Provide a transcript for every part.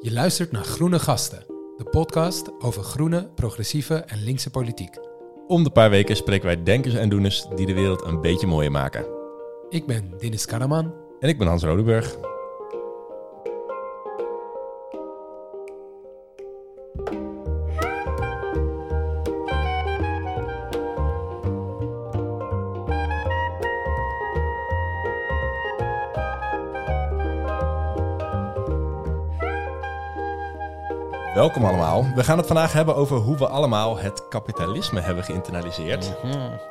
Je luistert naar Groene Gasten, de podcast over groene, progressieve en linkse politiek. Om de paar weken spreken wij denkers en doeners die de wereld een beetje mooier maken. Ik ben Dennis Karaman. En ik ben Hans Rodeburg. Welkom allemaal. We gaan het vandaag hebben over hoe we allemaal het kapitalisme hebben geïnternaliseerd.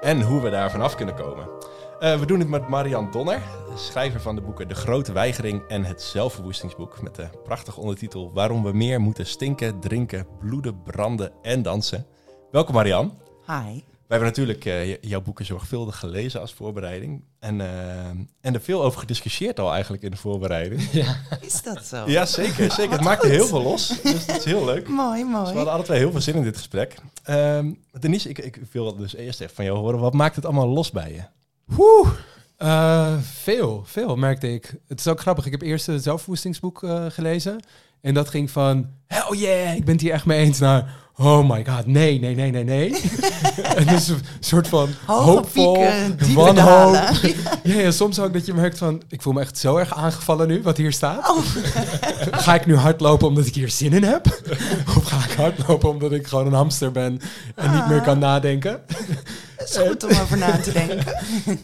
En hoe we daar vanaf kunnen komen. Uh, we doen het met Marian Donner, schrijver van de boeken De Grote Weigering en Het Zelfverwoestingsboek. Met de prachtige ondertitel Waarom we meer moeten stinken, drinken, bloeden, branden en dansen. Welkom Marian. Hi. We hebben natuurlijk uh, jouw boeken zorgvuldig gelezen als voorbereiding. En, uh, en er veel over gediscussieerd al eigenlijk in de voorbereiding. Ja. Is dat zo? Ja, zeker. zeker. Het maakte heel veel los. Dus dat is heel leuk. mooi, mooi. Dus we hadden alle twee heel veel zin in dit gesprek. Um, Denise, ik, ik wil dus eerst even van jou horen. Wat maakt het allemaal los bij je? Woe! Uh, veel, veel merkte ik. Het is ook grappig. Ik heb eerst het zelfverwoestingsboek uh, gelezen. En dat ging van, hell yeah, ik ben het hier echt mee eens, naar, oh my god, nee, nee, nee, nee, nee. en dus een soort van Hoge hoopvol, pieken, wanhoop. ja, ja, soms ook dat je merkt van, ik voel me echt zo erg aangevallen nu, wat hier staat. Oh. ga ik nu hardlopen omdat ik hier zin in heb? of ga ik hardlopen omdat ik gewoon een hamster ben en niet meer kan nadenken? Het is goed om over na te denken.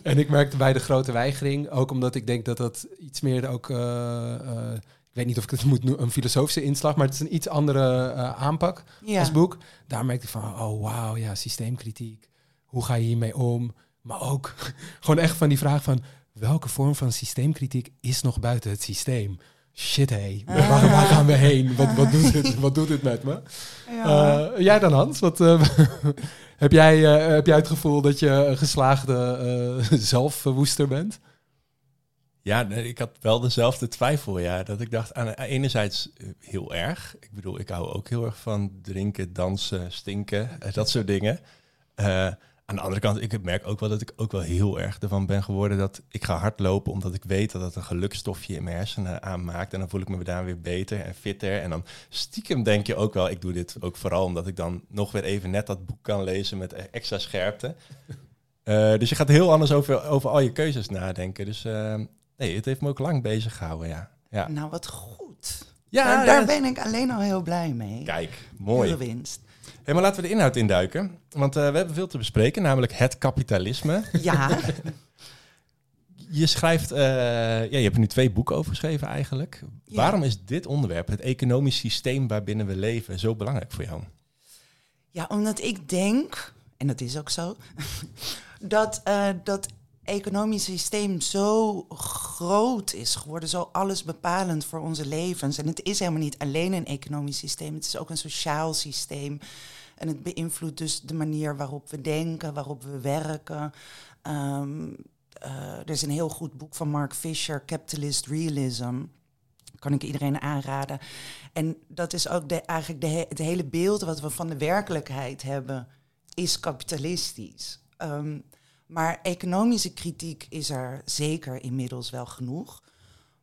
en ik merkte bij de grote weigering, ook omdat ik denk dat dat iets meer ook... Uh, uh, ik weet niet of ik het moet noemen, een filosofische inslag, maar het is een iets andere uh, aanpak Ja. als boek. Daar merkte ik van, oh wauw, ja, systeemkritiek. Hoe ga je hiermee om? Maar ook gewoon echt van die vraag van, welke vorm van systeemkritiek is nog buiten het systeem? Shit, hé, waar, waar gaan we heen? Wat, wat, doet dit, wat doet dit met me? Ja. Uh, jij dan, Hans? Wat, uh, heb, jij, heb jij het gevoel dat je een geslaagde zelfverwoester bent? Ja, ik had wel dezelfde twijfel, ja. Dat ik dacht, aan enerzijds heel erg. Ik bedoel, ik hou ook heel erg van drinken, dansen, stinken, dat soort dingen. Aan de andere kant, ik merk ook wel dat ik ook wel heel erg ervan ben geworden dat ik ga hardlopen omdat ik weet dat het een gelukstofje in mijn hersenen aanmaakt. En dan voel ik me daar weer beter en fitter. En dan stiekem denk je ook wel, ik doe dit ook vooral omdat ik dan nog weer even net dat boek kan lezen met extra scherpte. Dus je gaat heel anders over, over al je keuzes nadenken. Dus uh, nee, het heeft me ook lang bezig gehouden, ja. ja. Nou, wat goed. Ja, daar, daar ben ik alleen al heel blij mee. Kijk, mooi. Winst. Hey, maar laten we de inhoud induiken. Want uh, we hebben veel te bespreken, namelijk het kapitalisme. Ja. je schrijft, uh, ja, je hebt er nu twee boeken over geschreven eigenlijk. Ja. Waarom is dit onderwerp, het economisch systeem waarbinnen we leven, zo belangrijk voor jou? Ja, omdat ik denk, en dat is ook zo, dat uh, dat economisch systeem zo groot is geworden, zo allesbepalend voor onze levens. En het is helemaal niet alleen een economisch systeem, het is ook een sociaal systeem. En het beïnvloedt dus de manier waarop we denken, waarop we werken. Um, uh, er is een heel goed boek van Mark Fisher, Capitalist Realism. Kan ik iedereen aanraden. En dat is ook de, eigenlijk de, he, het hele beeld wat we van de werkelijkheid hebben, is kapitalistisch. Um, maar economische kritiek is er zeker inmiddels wel genoeg.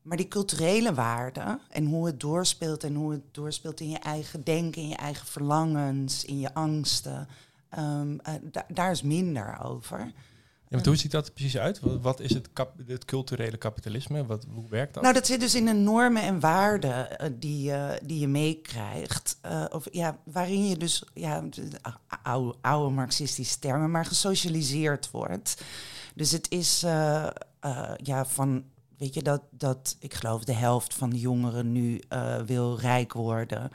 Maar die culturele waarden en hoe het doorspeelt en hoe het doorspeelt in je eigen denken, in je eigen verlangens, in je angsten, uh, da daar is minder over. Maar hoe ziet dat precies uit? Wat, is het, het, culturele kapitalisme? Wat, hoe werkt dat? Nou, dat zit dus in de normen en waarden uh, die, uh, die je meekrijgt. Uh, of ja, waarin je dus, ja, oude, oude marxistische termen, maar gesocialiseerd wordt. Dus het is ja, van, weet je, dat, dat ik geloof de helft van de jongeren nu wil rijk worden.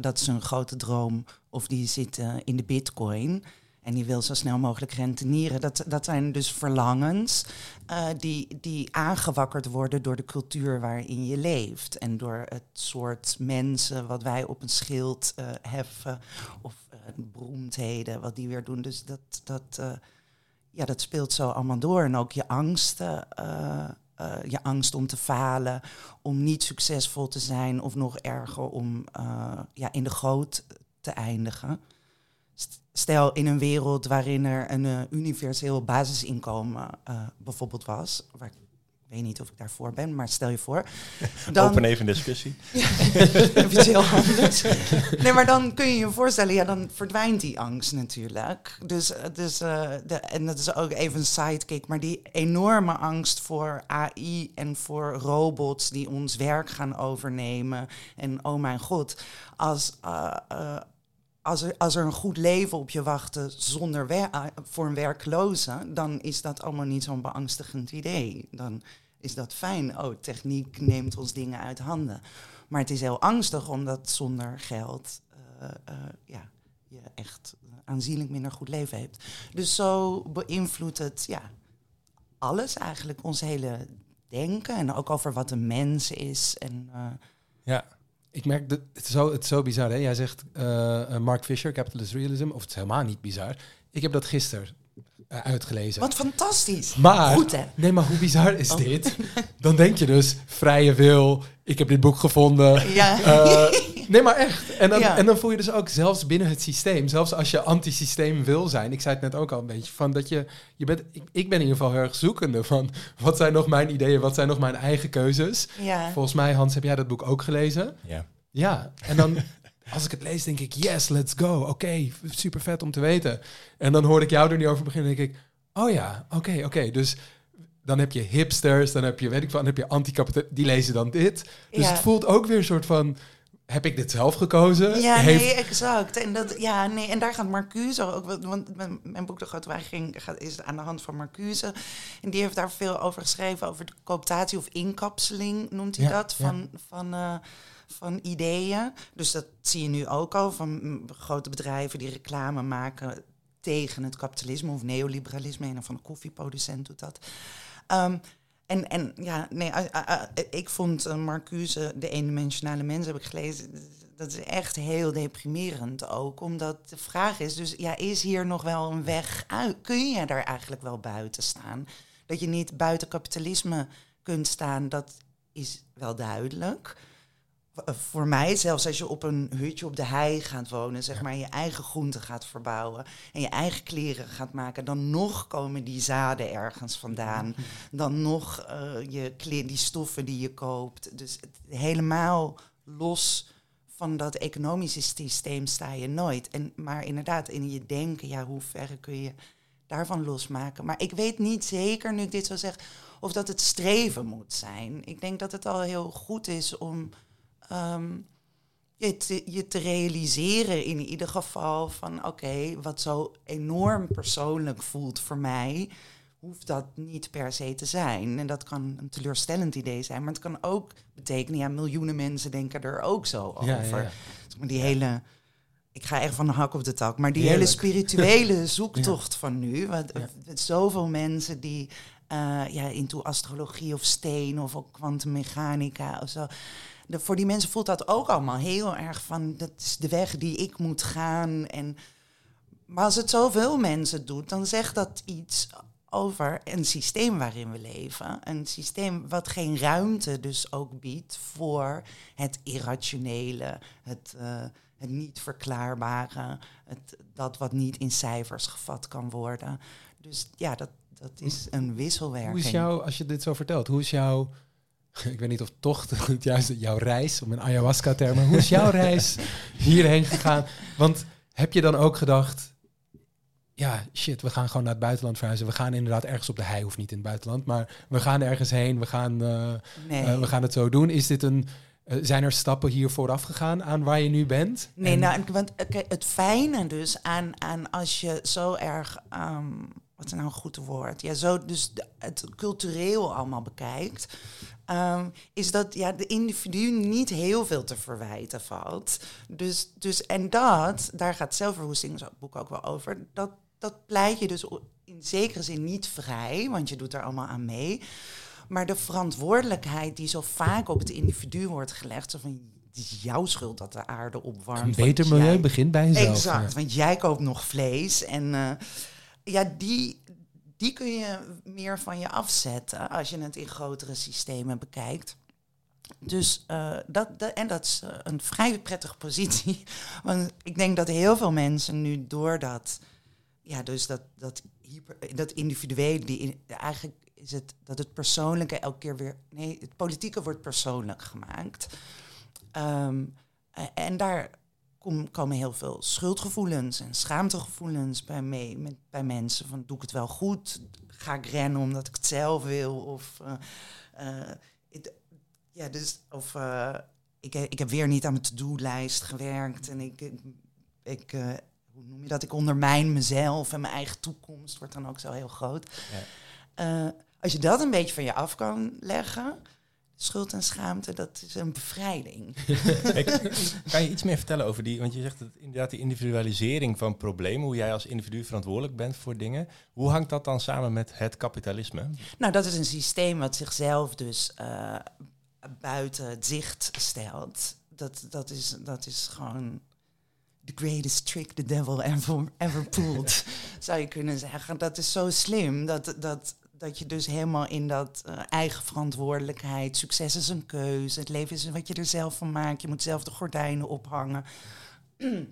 dat is een grote droom. Of die zit in de bitcoin. En die wil zo snel mogelijk rentenieren. Dat, dat zijn dus verlangens uh, die, die aangewakkerd worden door de cultuur waarin je leeft. En door het soort mensen wat wij op een schild uh, heffen. Of uh, beroemdheden, wat die weer doen. Dus dat, dat, ja, dat speelt zo allemaal door. En ook je angsten. je angst om te falen, om niet succesvol te zijn, of nog erger om ja, in de goot te eindigen. Stel in een wereld waarin er een uh, universeel basisinkomen uh, bijvoorbeeld was, waar, weet niet of ik daarvoor ben, maar stel je voor. Open even discussie. Even heel anders. Nee, maar dan kun je je voorstellen, ja, dan verdwijnt die angst natuurlijk. Dus, eh, dus uh, de, en dat is ook even een sidekick, maar die enorme angst voor AI en voor robots die ons werk gaan overnemen. En oh mijn god, als, uh, als er, als er een goed leven op je wachtte zonder wer voor een werkloze, dan is dat allemaal niet zo'n beangstigend idee. Dan is dat fijn. Oh, techniek neemt ons dingen uit handen. Maar het is heel angstig omdat zonder geld uh, uh, ja, je echt aanzienlijk minder goed leven hebt. Dus zo beïnvloedt het ja, alles eigenlijk, ons hele denken en ook over wat een mens is. En, uh, ja. Ik merk, dat het, is zo, het is zo bizar. Hè? Jij zegt uh, Mark Fisher, Capitalist Realism, of het is helemaal niet bizar. Ik heb dat gisteren uh, uitgelezen. Wat fantastisch. Maar, Goed, hè? Nee, maar hoe bizar is oh. dit? Dan denk je dus, vrije wil, ik heb dit boek gevonden. Ja. Uh, nee, maar echt. En dan, ja. en dan voel je dus ook, zelfs binnen het systeem, zelfs als je antisysteem wil zijn, ik zei het net ook al een beetje, van dat je, je bent, ik, ik ben in ieder geval heel erg zoekende van, wat zijn nog mijn ideeën, wat zijn nog mijn eigen keuzes? Ja. Volgens mij, Hans, heb jij dat boek ook gelezen? Ja. Ja, en dan als ik het lees, denk ik, yes, let's go. Oké, okay, super vet om te weten. En dan hoorde ik jou er niet over beginnen, denk ik, oh ja, oké, okay, oké. Okay. Dus dan heb je hipsters, dan heb je, weet ik van, dan heb je anti die lezen dan dit. Dus Ja. het voelt ook weer een soort van, heb ik dit zelf gekozen? Ja, Heeft- nee, exact. En, dat, ja, nee, en daar gaat Marcuse ook, wel- want mijn, mijn boek De Grote Weigering gaat, is aan de hand van Marcuse. En die heeft daar veel over geschreven, over de cooptatie of inkapseling, noemt hij Ja, dat, ja. van, van, eh, van ideeën. Dus dat zie je nu ook al, van mm, grote bedrijven die reclame maken tegen het kapitalisme of neoliberalisme. Een van de koffieproducent doet dat. Ehm, en, en ja, nee, eh, eh, eh, ik vond uh, Marcuse, de eendimensionale mens, heb ik gelezen. Dat is echt heel deprimerend ook. Omdat de vraag is, dus ja, is hier nog wel een weg uit? Kun je daar eigenlijk wel buiten staan? Dat je niet buiten kapitalisme kunt staan, dat is wel duidelijk. V- Voor mij, zelfs als je op een hutje op de hei gaat wonen, zeg maar, je eigen groenten gaat verbouwen en je eigen kleren gaat maken, dan nog komen die zaden ergens vandaan. Dan nog eh, je die stoffen die je koopt. Dus het, helemaal los van dat economische systeem sta je nooit. En, maar inderdaad, in je denken, ja, hoe ver kun je daarvan losmaken? Maar ik weet niet zeker, nu ik dit zo zeg, of dat het streven moet zijn. Ik denk dat het al heel goed is om ehm, je, te, je te realiseren in ieder geval van oké, wat zo enorm persoonlijk voelt voor mij, hoeft dat niet per se te zijn. En dat kan een teleurstellend idee zijn, maar het kan ook betekenen, ja, miljoenen mensen denken er ook zo over. Ja, ja, die hele, ik ga echt van de hak op de tak, maar die Heerlijk. hele spirituele zoektocht van nu, wat, met zoveel mensen die eh ja, into astrologie of steen of ook kwantummechanica of zo. Voor die mensen voelt dat ook allemaal heel erg van, dat is de weg die ik moet gaan. En, maar als het zoveel mensen doet, dan zegt dat iets over een systeem waarin we leven. Een systeem wat geen ruimte dus ook biedt voor het irrationele, het, eh, het niet verklaarbare, het, dat wat niet in cijfers gevat kan worden. Dus ja, dat, dat is een wisselwerking. Hoe is jouw, als je dit zo vertelt, hoe is jouw, ik weet niet of tocht het juist jouw reis, om een ayahuasca-term, maar hoe is jouw reis hierheen gegaan? Want heb je dan ook gedacht, ja, shit, we gaan gewoon naar het buitenland verhuizen. We gaan inderdaad ergens op de hei, of niet in het buitenland, maar we gaan ergens heen, we gaan, eh, Nee. eh, we gaan het zo doen. Is dit een, eh, zijn er stappen hier vooraf gegaan aan waar je nu bent? Nee, En- nou, want het fijne dus aan, aan als je zo erg, ehm, wat is nou een goed woord, ja, zo dus het cultureel allemaal bekijkt, ehm, is dat ja, de individu niet heel veel te verwijten valt. Dus, dus en dat, daar gaat zelfverwoestingsboek ook wel over, dat, dat pleit je dus in zekere zin niet vrij, want je doet er allemaal aan mee. Maar de verantwoordelijkheid die zo vaak op het individu wordt gelegd, zo van het is jouw schuld dat de aarde opwarmt. een beter milieu jij- begint bij jezelf. Exact, want jij koopt nog vlees. En eh, ja, die, die kun je meer van je afzetten als je het in grotere systemen bekijkt. Dus eh, dat, dat, en dat is eh, een vrij prettige positie. Want ik denk dat heel veel mensen nu door dat, ja, dus dat, dat, hyper, dat individuele, die in- eigenlijk is het dat het persoonlijke elke keer weer. Nee, het politieke wordt persoonlijk gemaakt. Ehm, en daar komen heel veel schuldgevoelens en schaamtegevoelens bij mee met, bij mensen. Van doe ik het wel goed? Ga ik rennen omdat ik het zelf wil? Of uh, ja, dus of ik, ik heb weer niet aan mijn to-do-lijst gewerkt en ik, ik, hoe noem je dat? Ik ondermijn mezelf en mijn eigen toekomst wordt dan ook zo heel groot. Ja. als je dat een beetje van je af kan leggen, schuld en schaamte, dat is een bevrijding. kan je iets meer vertellen over die, want je zegt dat inderdaad die individualisering van problemen, hoe jij als individu verantwoordelijk bent voor dingen. Hoe hangt dat dan samen met het kapitalisme? Nou, dat is een systeem wat zichzelf dus uh, buiten het zicht stelt. Dat, dat, is, dat is gewoon the greatest trick the devil ever, ever pulled, zou je kunnen zeggen. Dat is zo slim dat, dat dat je dus helemaal in dat uh, eigen verantwoordelijkheid, succes is een keuze, het leven is wat je er zelf van maakt, je moet zelf de gordijnen ophangen.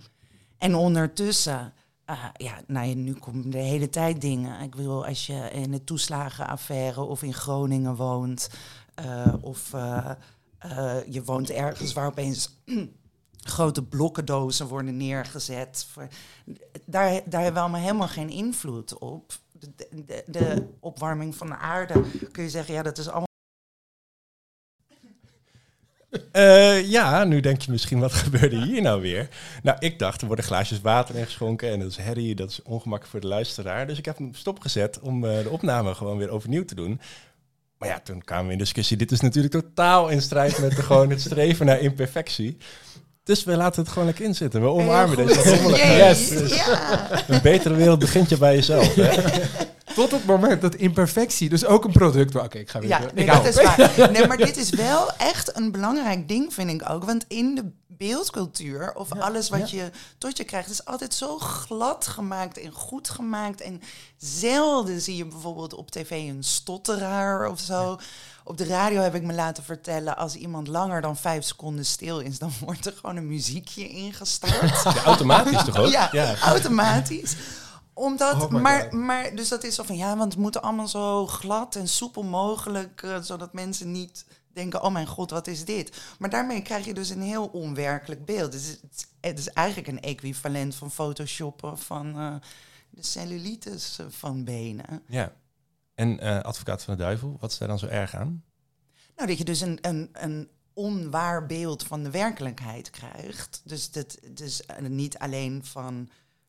en ondertussen, uh, ja, nou, nu komen de hele tijd dingen. Ik wil als je in de toeslagenaffaire of in Groningen woont, uh, of je woont ergens waar opeens grote blokkendozen worden neergezet. Daar, daar hebben we allemaal helemaal geen invloed op de, de, opwarming van de aarde, kun je zeggen, ja, dat is allemaal. Uh, ja, nu denk je misschien, wat gebeurde hier nou weer? Nou, ik dacht, er worden glaasjes water ingeschonken en dat is herrie, dat is ongemakkelijk voor de luisteraar. Dus ik heb hem stopgezet om uh, de opname gewoon weer overnieuw te doen. Maar ja, toen kwamen we in discussie. Dit is natuurlijk totaal in strijd met de, gewoon het streven naar imperfectie. Dus we laten het gewoon lekker inzitten. We omarmen deze rommeligheid. Yes. Ja. Een betere wereld begint je bij jezelf. Hè? Tot het moment dat imperfectie dus ook een product... Oké, ik ga weer... Ja, nee, dat is waar. Nee, maar dit is wel echt een belangrijk ding, vind ik ook. Want in de beeldcultuur of alles wat je tot je krijgt... is altijd zo glad gemaakt en goed gemaakt. En zelden zie je bijvoorbeeld op tv een stotteraar of zo... Op de radio heb ik me laten vertellen, als iemand langer dan vijf seconden stil is, dan wordt er gewoon een muziekje ingestart. Ja, automatisch toch ook? Ja, automatisch omdat, oh maar, maar, dus dat is zo van ja, want het moet allemaal zo glad en soepel mogelijk, uh, zodat mensen niet denken, oh mijn god, wat is dit? Maar daarmee krijg je dus een heel onwerkelijk beeld. Dus het, het is eigenlijk een equivalent van photoshoppen van uh, de cellulitis van benen. Ja. En uh, advocaat van de duivel, wat is daar dan zo erg aan? Nou, dat je dus een, een, een onwaar beeld van de werkelijkheid krijgt. Dus, dat, dus uh, niet alleen van...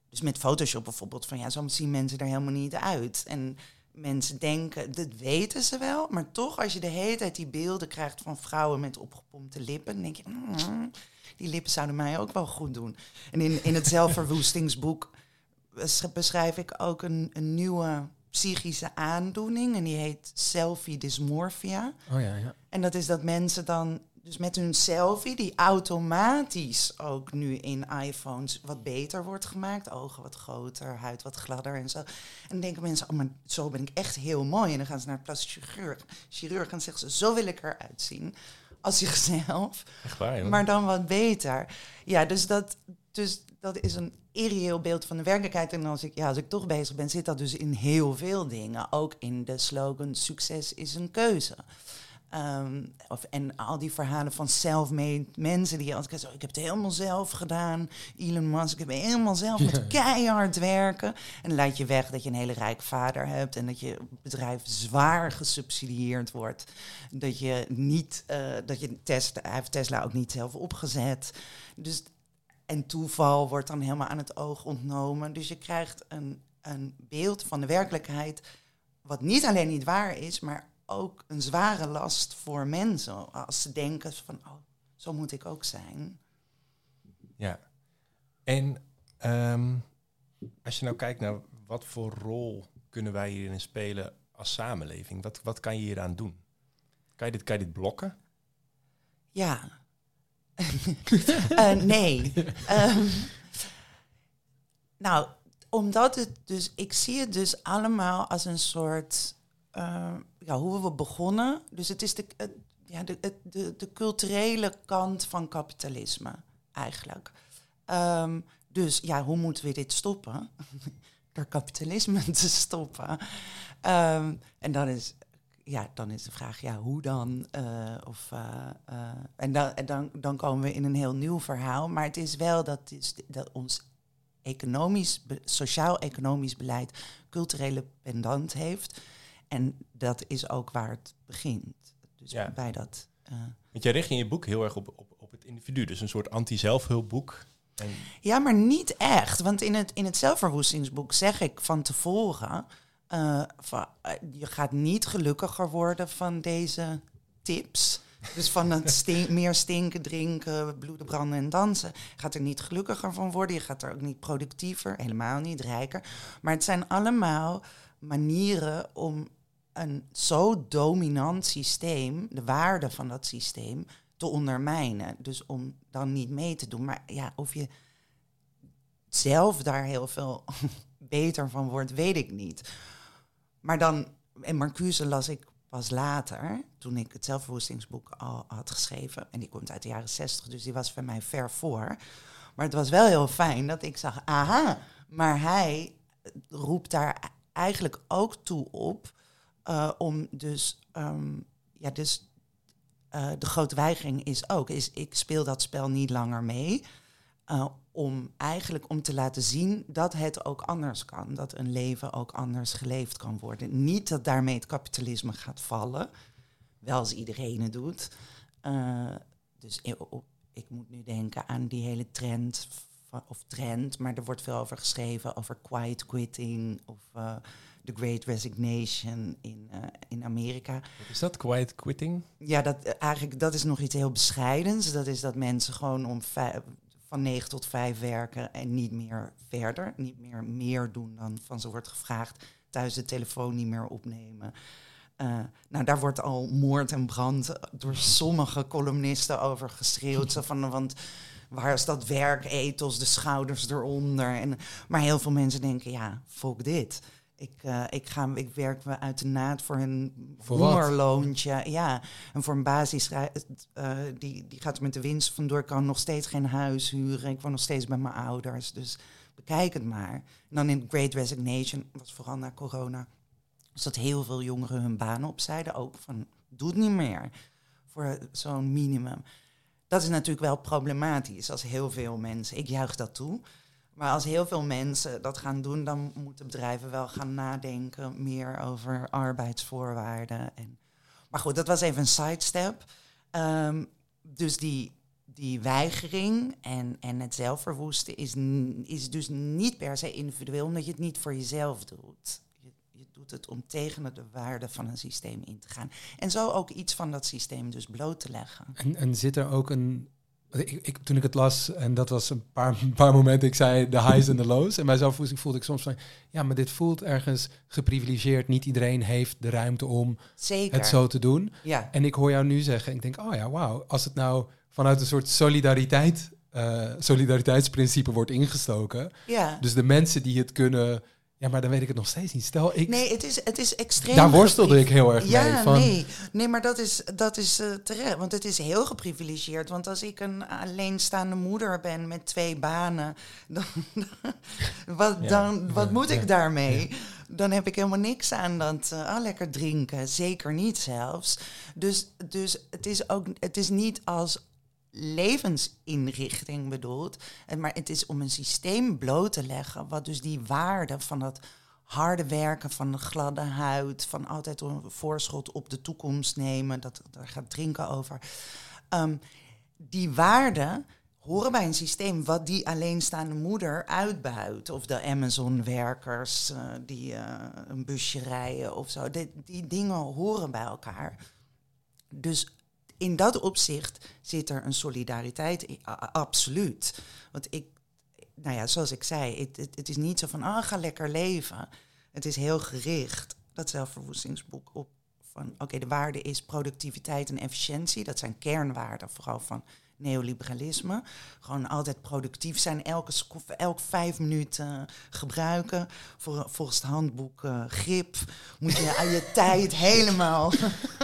Dus met Photoshop bijvoorbeeld, van ja, zo zien mensen er helemaal niet uit. En mensen denken, dat weten ze wel, maar toch als je de hele tijd die beelden krijgt van vrouwen met opgepompte lippen, dan denk je, mm, die lippen zouden mij ook wel goed doen. En in, in het zelfverwoestingsboek beschrijf ik ook een, een nieuwe psychische aandoening en die heet selfie dysmorphia. Oh ja, ja. En dat is dat mensen dan dus met hun selfie, die automatisch ook nu in iPhones wat beter wordt gemaakt. Ogen wat groter, huid wat gladder en zo. En dan denken mensen, oh, maar zo ben ik echt heel mooi. En dan gaan ze naar plastic chirurg, chirurg en zeggen ze, zo wil ik eruit zien. Als zichzelf. Echt waar, maar dan wat beter. Ja, dus dat, dus dat is een irreëel beeld van de werkelijkheid. En als ik, ja, als ik toch bezig ben, zit dat dus in heel veel dingen. Ook in de slogan succes is een keuze. Ehm, of, en al die verhalen van self-made mensen die altijd zeggen, ik heb het helemaal zelf gedaan. Elon Musk, ik heb helemaal zelf met keihard werken. En leid je weg dat je een hele rijke vader hebt en dat je bedrijf zwaar gesubsidieerd wordt. Dat je niet, uh, dat je Tesla, hij heeft Tesla ook niet zelf opgezet. Dus en toeval wordt dan helemaal aan het oog ontnomen. Dus je krijgt een, een beeld van de werkelijkheid, wat niet alleen niet waar is, maar ook een zware last voor mensen. Als ze denken van, oh, zo moet ik ook zijn. Ja. En ehm, als je nou kijkt naar wat voor rol kunnen wij hierin spelen als samenleving, wat, wat kan je hieraan doen? Kan je dit, kan je dit blokken? Ja, uh, nee. um, nou, omdat het dus, ik zie het dus allemaal als een soort, uh, ja, hoe we begonnen. Dus het is de, ja, de, de, de culturele kant van kapitalisme, eigenlijk. Um, dus ja, hoe moeten we dit stoppen? Door kapitalisme te stoppen. En dan is ja, dan is de vraag, ja, hoe dan? Uh, of, uh, uh, en dan, dan, dan komen we in een heel nieuw verhaal. Maar het is wel dat, is, dat ons economisch, sociaal-economisch beleid culturele pendant heeft. En dat is ook waar het begint. Dus ja. bij dat. Want jij richt in je boek heel erg op, op, op het individu, dus een soort anti-zelfhulpboek. En... Ja, maar niet echt. Want in het, in het zelfverwoestingsboek zeg ik van tevoren uh, je gaat niet gelukkiger worden van deze tips. Dus van het meer stinken, drinken, bloeden, branden en dansen. Gaat er niet gelukkiger van worden. Je gaat er ook niet productiever, helemaal niet rijker. Maar het zijn allemaal manieren om een zo dominant systeem, de waarde van dat systeem, te ondermijnen. Dus om dan niet mee te doen. Maar ja, of je zelf daar heel veel beter van wordt, weet ik niet. Maar dan, en Marcuse las ik pas later, toen ik het zelfverwoestingsboek al had geschreven. En die komt uit de jaren zestig, dus die was van mij ver voor. Maar het was wel heel fijn dat ik zag, aha, maar hij roept daar eigenlijk ook toe op uh, om dus, um, ja, dus uh, de grote weigering is ook, is ik speel dat spel niet langer mee. Om eigenlijk om te laten zien dat het ook anders kan. Dat een leven ook anders geleefd kan worden. Niet dat daarmee het kapitalisme gaat vallen. Wel als iedereen het doet. Uh, dus ik moet nu denken aan die hele trend, of trend, maar er wordt veel over geschreven, over quiet quitting of uh, the great resignation in, uh, in Amerika. Wat is dat, quiet quitting? Ja, dat, eigenlijk, dat is nog iets heel bescheidens. Dat is dat mensen gewoon om van 9 tot 5 werken en niet meer verder. Niet meer meer doen dan van ze wordt gevraagd. Thuis de telefoon niet meer opnemen. Uh, nou, daar wordt al moord en brand door sommige columnisten over geschreeuwd. Van, want waar is dat werkethos, de schouders eronder? En, maar heel veel mensen denken, ja, volk dit. Ik, uh, ik, ga, ik werk me uit de naad voor een hongerloontje. Ja, en voor een basis, uh, die, die gaat er met de winst vandoor. Ik kan nog steeds geen huis huren. Ik woon nog steeds bij mijn ouders. Dus bekijk het maar. En dan in Great Resignation, was vooral na corona, was dat heel veel jongeren hun baan opzeiden. Ook van, doe het niet meer voor zo'n minimum. Dat is natuurlijk wel problematisch als heel veel mensen, ik juich dat toe, maar als heel veel mensen dat gaan doen, dan moeten bedrijven wel gaan nadenken meer over arbeidsvoorwaarden. En, maar goed, dat was even een sidestep. Um, dus die, die weigering en, en het zelfverwoesten is, is dus niet per se individueel, omdat je het niet voor jezelf doet. Je, je doet het om tegen de waarde van een systeem in te gaan. En zo ook iets van dat systeem dus bloot te leggen. En, en zit er ook een ik, ik, toen ik het las, en dat was een paar, paar momenten, ik zei de highs en de lows. En mijzelf voelde, voelde ik soms van, ja, maar dit voelt ergens geprivilegeerd. Niet iedereen heeft de ruimte om Zeker. het zo te doen. Ja. En ik hoor jou nu zeggen, ik denk, oh ja, wauw. Als het nou vanuit een soort solidariteit, uh, solidariteitsprincipe wordt ingestoken. Ja. Dus de mensen die het kunnen ja, maar dan weet ik het nog steeds niet. Stel, ik... Nee, het is, het is extreem... Daar worstelde ik heel erg ja, mee. Van... Nee. nee, maar dat is, dat is uh, terecht. Want het is heel geprivilegeerd. Want als ik een alleenstaande moeder ben met twee banen... dan, wat, dan, wat moet ik daarmee? Dan heb ik helemaal niks aan dat uh, ah, lekker drinken. Zeker niet zelfs. Dus, dus het, is ook, het is niet als levensinrichting bedoeld. Maar het is om een systeem bloot te leggen, wat dus die waarde van dat harde werken, van de gladde huid, van altijd een voorschot op de toekomst nemen, dat, daar gaat drinken over. Ehm, die waarden horen bij een systeem wat die alleenstaande moeder uitbuit. Of de Amazon-werkers uh, die uh, een busje rijden of zo. Die, die dingen horen bij elkaar. Dus in dat opzicht zit er een solidariteit in, absoluut. Want ik, nou ja, zoals ik zei, het, het, het is niet zo van, ah, ga lekker leven. Het is heel gericht, dat zelfverwoestingsboek, op van, oké, de waarde is productiviteit en efficiëntie. Dat zijn kernwaarden, vooral van neoliberalisme. Gewoon altijd productief zijn, elke, elk vijf minuten gebruiken. volgens het handboek uh, grip moet je aan je tijd helemaal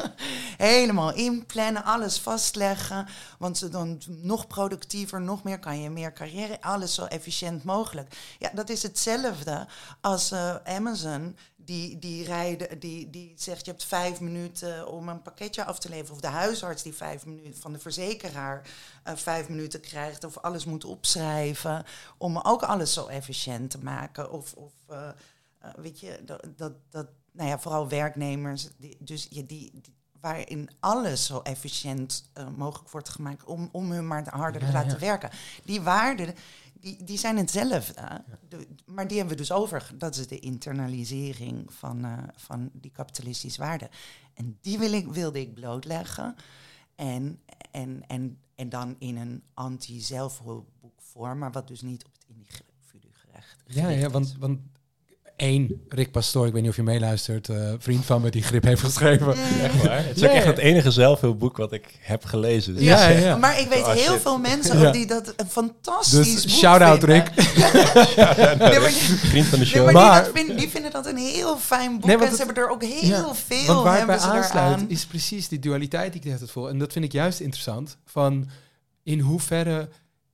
helemaal inplannen, alles vastleggen. Want ze dan nog productiever, nog meer kan je meer carrière, alles zo efficiënt mogelijk. Ja, dat is hetzelfde als uh, Amazon die, die, rijden, die, die zegt je hebt vijf minuten om een pakketje af te leveren. Of de huisarts die vijf minuten van de verzekeraar uh, vijf minuten krijgt. Of alles moet opschrijven. Om ook alles zo efficiënt te maken. Of, of uh, uh, weet je, dat, dat, dat, nou ja, vooral werknemers. Die, dus ja, die, die, waarin alles zo efficiënt mogelijk wordt gemaakt om, om hun maar harder te laten werken. Die waarden die, die zijn hetzelfde. De, maar die hebben we dus over. Dat is de internalisering van, uh, van die kapitalistische waarden. En die wil ik, wilde ik blootleggen. En, en, en, en dan in een anti-zelfhulpboekvorm, maar wat dus niet op het individu gerecht Ja, ja want, want één, Rick Pastoor, ik weet niet of je meeluistert, uh, vriend van me die grip heeft geschreven. Echt waar? Het is ook echt het enige zelfhulpboek wat ik heb gelezen. Dus ja, ja, ja, maar ik weet heel veel mensen ook die dat een fantastisch dus, boek shout-out Rick. vriend van de show. Nee, maar, die, vinden, die, vinden dat een heel fijn boek nee, en ze hebben er ook heel veel Want waar bij aansluit is precies die dualiteit die ik net het vol. En dat vind ik juist interessant. Van in hoeverre...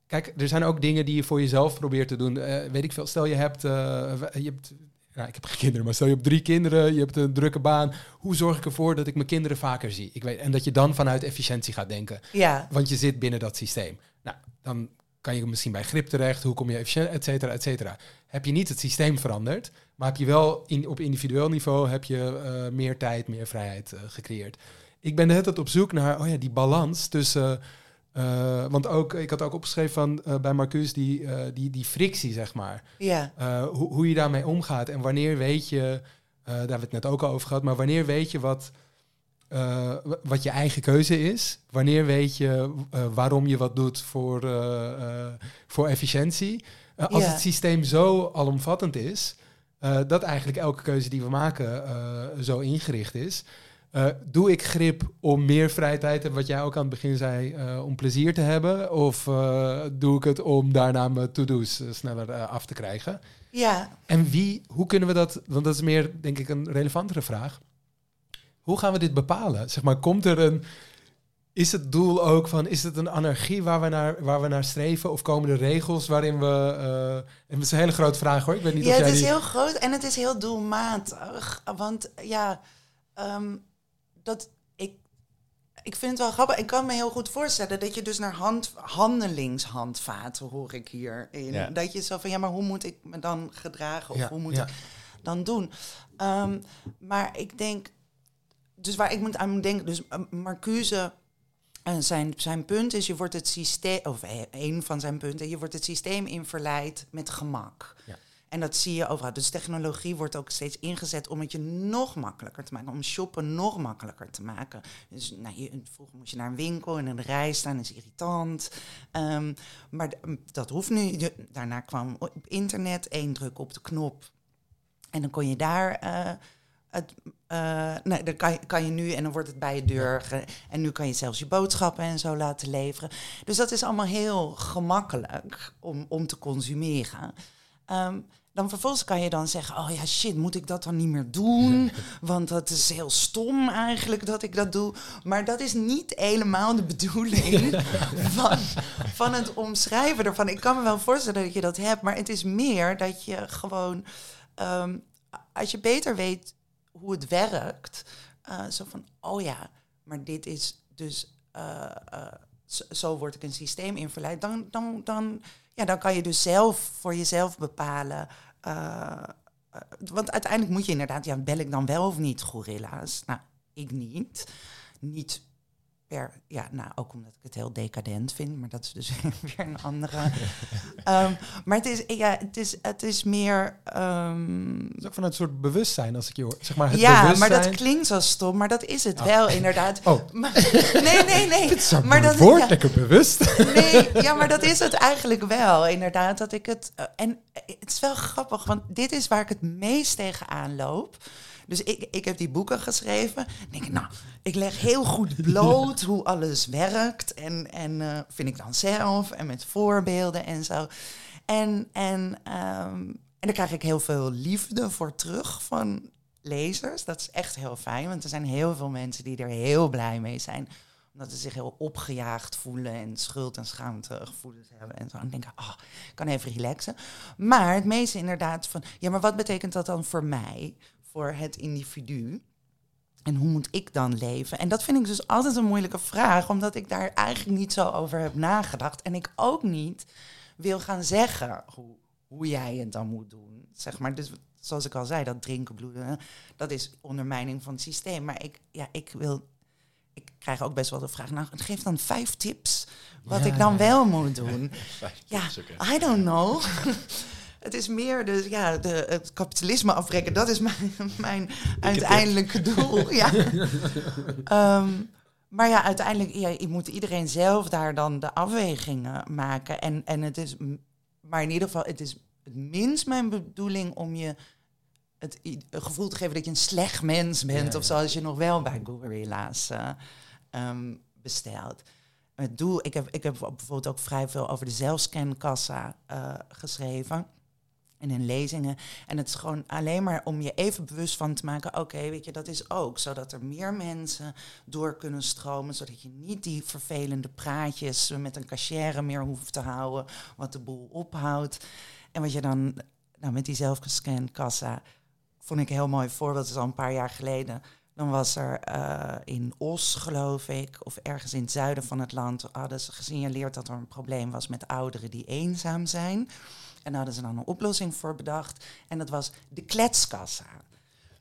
Kijk, er zijn ook dingen die je voor jezelf probeert te doen. Uh, weet ik veel. Stel je hebt, uh, je hebt ja, ik heb geen kinderen, maar stel je hebt drie kinderen, je hebt een drukke baan. Hoe zorg ik ervoor dat ik mijn kinderen vaker zie? Ik weet, en dat je dan vanuit efficiëntie gaat denken. Ja. Want je zit binnen dat systeem. Nou, dan kan je misschien bij grip terecht. Hoe kom je efficiënt, et cetera, et cetera. Heb je niet het systeem veranderd, maar heb je wel in, op individueel niveau heb je uh, meer tijd, meer vrijheid uh, gecreëerd. Ik ben de hele tijd op zoek naar oh ja, die balans tussen... Uh, want ook, ik had ook opgeschreven van uh, bij Marcus die, uh, die, die frictie, zeg maar. Ja. Hoe, hoe je daarmee omgaat en wanneer weet je, daar hebben we het net ook al over gehad, maar wanneer weet je wat, wat je eigen keuze is? Wanneer weet je waarom je wat doet voor, voor efficiëntie? als ja. het systeem zo alomvattend is, dat eigenlijk elke keuze die we maken zo ingericht is. Uh, doe ik grip om meer te hebben, wat jij ook aan het begin zei, uh, om plezier te hebben? Of uh, doe ik het om daarna mijn to-do's sneller af te krijgen? Ja. En wie, hoe kunnen we dat, want dat is meer denk ik een relevantere vraag. Hoe gaan we dit bepalen? Zeg maar, komt er een, is het doel ook van, is het een anarchie waar we naar, waar we naar streven? Of komen er regels waarin we, en dat is een hele grote vraag hoor, ik weet niet ja, of jij het is die... heel groot en het is heel doelmatig. Want ja... Um, dat ik, ik vind het wel grappig. Ik kan me heel goed voorstellen dat je dus naar hand, handelingshandvaten hoor ik hier in. Ja. Dat je zo van ja, maar hoe moet ik me dan gedragen of Ja, hoe moet ja. ik dan doen? Ehm, maar ik denk, dus waar ik moet aan moet denken, dus uh, Marcuse. eh, zijn, zijn punt is, je wordt het systeem, of eh, een van zijn punten, je wordt het systeem in verleid met gemak. Ja. En dat zie je overal. Dus technologie wordt ook steeds ingezet om het je nog makkelijker te maken. Om shoppen nog makkelijker te maken. Dus nou, je, vroeger moest je naar een winkel en in de rij staan. Dat is irritant. Ehm, maar dat hoeft nu. Daarna kwam op internet één druk op de knop. En dan kon je daar... eh, het, eh, nee, dan kan je, kan je nu en dan wordt het bij je deur. ge- en nu kan je zelfs je boodschappen en zo laten leveren. Dus dat is allemaal heel gemakkelijk om, om te consumeren. Ehm, dan vervolgens kan je dan zeggen, oh ja, shit, moet ik dat dan niet meer doen? Want dat is heel stom eigenlijk dat ik dat doe. Maar dat is niet helemaal de bedoeling van, van het omschrijven ervan. Ik kan me wel voorstellen dat je dat hebt, maar het is meer dat je gewoon, ehm, als je beter weet hoe het werkt, eh, zo van, oh ja, maar dit is dus, eh, eh, zo, zo word ik een systeem in verleid. Dan, dan, dan, ja, dan kan je dus zelf voor jezelf bepalen. Eh, eh, want uiteindelijk moet je inderdaad, ja, bel ik dan wel of niet gorilla's? Nou, ik niet. Niet per, ja, nou, ook omdat ik het heel decadent vind, maar dat is dus weer een andere. Ehm, maar het is, ja, het is, het is meer. ehm, Het is ook vanuit een soort bewustzijn, als ik je hoor. Zeg maar het ja, maar dat klinkt zo stom, maar dat is het Ah. wel inderdaad. Oh. Maar, nee, nee, nee. Dit is maar dat, woord, ja, lekker bewust. nee, ja, maar dat is het eigenlijk wel, inderdaad. Dat ik het. eh, en het is wel grappig, want dit is waar ik het meest tegenaan loop. Dus ik, ik heb die boeken geschreven. Denk ik, nou, ik leg heel goed bloot hoe alles werkt. En, en eh, vind ik dan zelf en met voorbeelden en zo. En, en, ehm, en daar krijg ik heel veel liefde voor terug van lezers. Dat is echt heel fijn, want er zijn heel veel mensen die er heel blij mee zijn omdat ze zich heel opgejaagd voelen en schuld- en schaamtegevoelens hebben. En zo. En denken, ah, ik kan even relaxen. Maar het meeste inderdaad van, ja, maar wat betekent dat dan voor mij, voor het individu? En hoe moet ik dan leven? En dat vind ik dus altijd een moeilijke vraag, omdat ik daar eigenlijk niet zo over heb nagedacht. En ik ook niet wil gaan zeggen hoe, hoe jij het dan moet doen. Zeg maar, dus zoals ik al zei, dat drinken, bloeden, dat is ondermijning van het systeem. Maar ik, ja, ik wil ik krijg ook best wel de vraag, nou, geef dan vijf tips wat ik dan wel moet doen. ja, I don't know. het is meer de, ja, de, het kapitalisme afbreken, dat is mijn, mijn uiteindelijke doel. ja. Ehm, maar ja, uiteindelijk, ja, je moet iedereen zelf daar dan de afwegingen maken. En, en het is, maar in ieder geval, het is het minst mijn bedoeling om je het, gevoel te geven dat je een slecht mens bent. Of zoals je nog wel bij Gorilla's uh, um, bestelt. Het doel, ik heb, ik heb bijvoorbeeld ook vrij veel over de zelfscankassa uh, geschreven. En in lezingen. En het is gewoon alleen maar om je even bewust van te maken. Oké, weet je, dat is ook zodat er meer mensen door kunnen stromen. Zodat je niet die vervelende praatjes met een cachère meer hoeft te houden. Wat de boel ophoudt. En wat je dan nou, met die zelfscankassa vond ik een heel mooi voorbeeld. Dat is al een paar jaar geleden. Dan was er uh, in Os, geloof ik, of ergens in het zuiden van het land, hadden ze gesignaleerd dat er een probleem was met ouderen die eenzaam zijn. En daar hadden ze dan een oplossing voor bedacht. En dat was de kletskassa.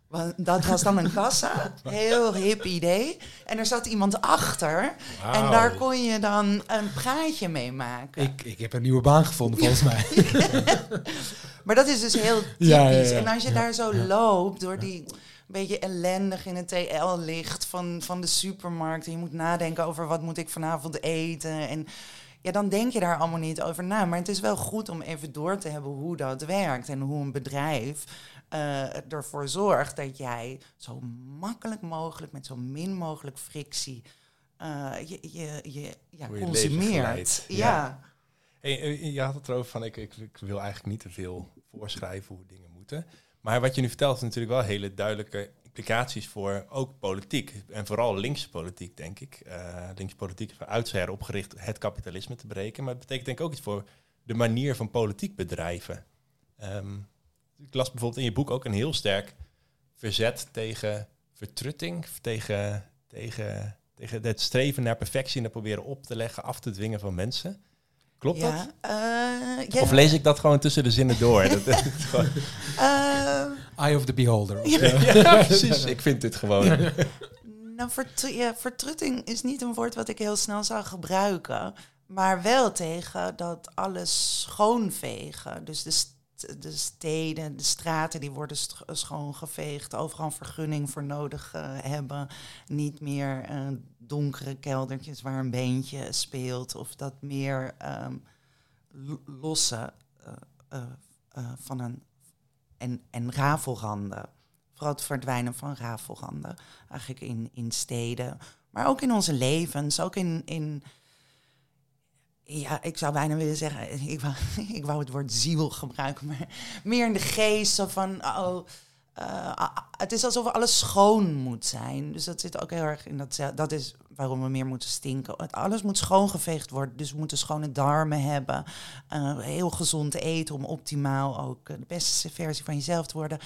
Want dat was dan een kassa, heel hip idee. En er zat iemand achter. En daar kon je dan een praatje mee maken. Ik, ik heb een nieuwe baan gevonden, volgens mij. Maar dat is dus heel typisch. en als je daar zo loopt door die beetje ellendig in het TL-licht van, van de supermarkt. En je moet nadenken over wat moet ik vanavond eten. En ja, dan denk je daar allemaal niet over na. Maar het is wel goed om even door te hebben hoe dat werkt. En hoe een bedrijf uh, ervoor zorgt dat jij zo makkelijk mogelijk, met zo min mogelijk frictie, uh, je, je, je ja, consumeert. ja. ja. Hey, eh, je had het erover van ik, ik, ik, wil eigenlijk niet te veel voorschrijven hoe dingen moeten. Maar wat je nu vertelt is natuurlijk wel hele duidelijke implicaties voor ook politiek. En vooral linkse politiek, denk ik. Uh, linkse politiek is van opgericht het kapitalisme te breken. Maar het betekent denk ik ook iets voor de manier van politiek bedrijven. Um, ik las bijvoorbeeld in je boek ook een heel sterk verzet tegen vertrutting, tegen, tegen, tegen het streven naar perfectie en dat proberen op te leggen, af te dwingen van mensen. Klopt dat? Uh, Of lees ik dat gewoon tussen de zinnen door? dat, gewoon... uh, Eye of the beholder. Ja, precies. Ik vind dit gewoon. nou, ja, vertrutting is niet een woord wat ik heel snel zou gebruiken. Maar wel tegen dat alles schoonvegen. Dus de de steden, de straten, die worden schoongeveegd. Overal een vergunning voor nodig uh, hebben. Niet meer uh, donkere keldertjes waar een beentje speelt. Of dat meer um, losse uh, van een... En, en rafelranden. Vooral het verdwijnen van rafelranden. Eigenlijk in, in steden. Maar ook in onze levens. Ook in... in ja, ik zou bijna willen zeggen, ik wou, ik wou het woord ziel gebruiken, maar meer in de geest van, oh, uh, het is alsof alles schoon moet zijn. Dus dat zit ook heel erg in dat, dat is waarom we meer moeten stinken. Alles moet schoongeveegd worden. Dus we moeten schone darmen hebben. Uh, heel gezond eten om optimaal ook de beste versie van jezelf te worden.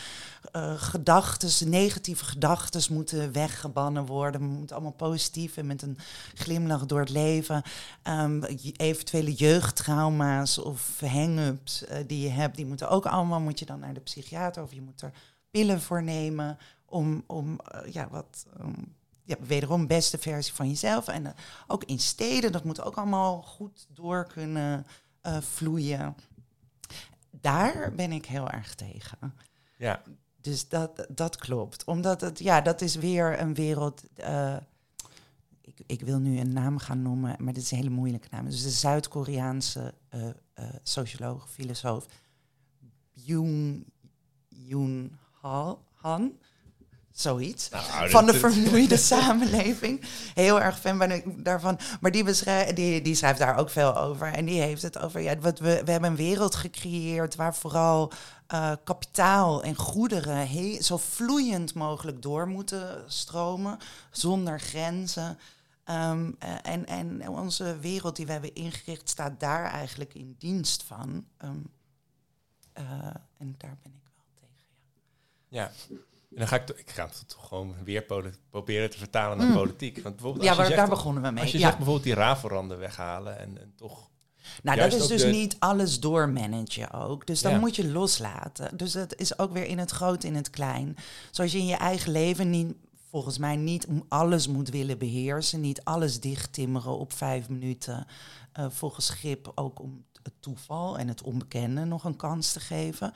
Uh, gedachten, negatieve gedachten moeten weggebannen worden. We moeten allemaal positief en met een glimlach door het leven. Um, eventuele jeugdtrauma's of hang-ups die je hebt, die moeten ook allemaal, moet je dan naar de psychiater of je moet er pillen voor nemen om, om ja, wat... Um, ja, wederom beste versie van jezelf. En uh, ook in steden, dat moet ook allemaal goed door kunnen uh, vloeien. Daar ben ik heel erg tegen. Ja. Dus dat, dat klopt. Omdat het, ja, dat is weer een wereld. Uh, ik, ik wil nu een naam gaan noemen, maar dit is een hele moeilijke naam. Dus de Zuid-Koreaanse socioloog, filosoof Yoon, Yoon Han Zoiets. Nou, van de vermoeide samenleving. Heel erg fan ben ik daarvan. Maar die, die, die schrijft daar ook veel over. En die heeft het over... Ja, wat we, we hebben een wereld gecreëerd waar vooral eh, kapitaal en goederen... zo vloeiend mogelijk door moeten stromen. Zonder grenzen. Ehm, eh, en, en onze wereld die we hebben ingericht staat daar eigenlijk in dienst van. Ehm, eh, en daar ben ik ja. Ja. En dan ga ik, ik ga het toch gewoon weer proberen te vertalen naar Mm. politiek. Want bijvoorbeeld Ja, als je waar, zegt, daar begonnen we mee. Als je ja. zegt bijvoorbeeld die rafelranden weghalen en, en toch... Nou, dat is dus de- niet alles doormanagen ook. Dus dan Ja. moet je loslaten. Dus dat is ook weer in het groot, in het klein. Zoals je in je eigen leven niet, volgens mij niet alles moet willen beheersen. Niet alles dichttimmeren op vijf minuten. eh, volgens grip ook om het toeval en het onbekende nog een kans te geven.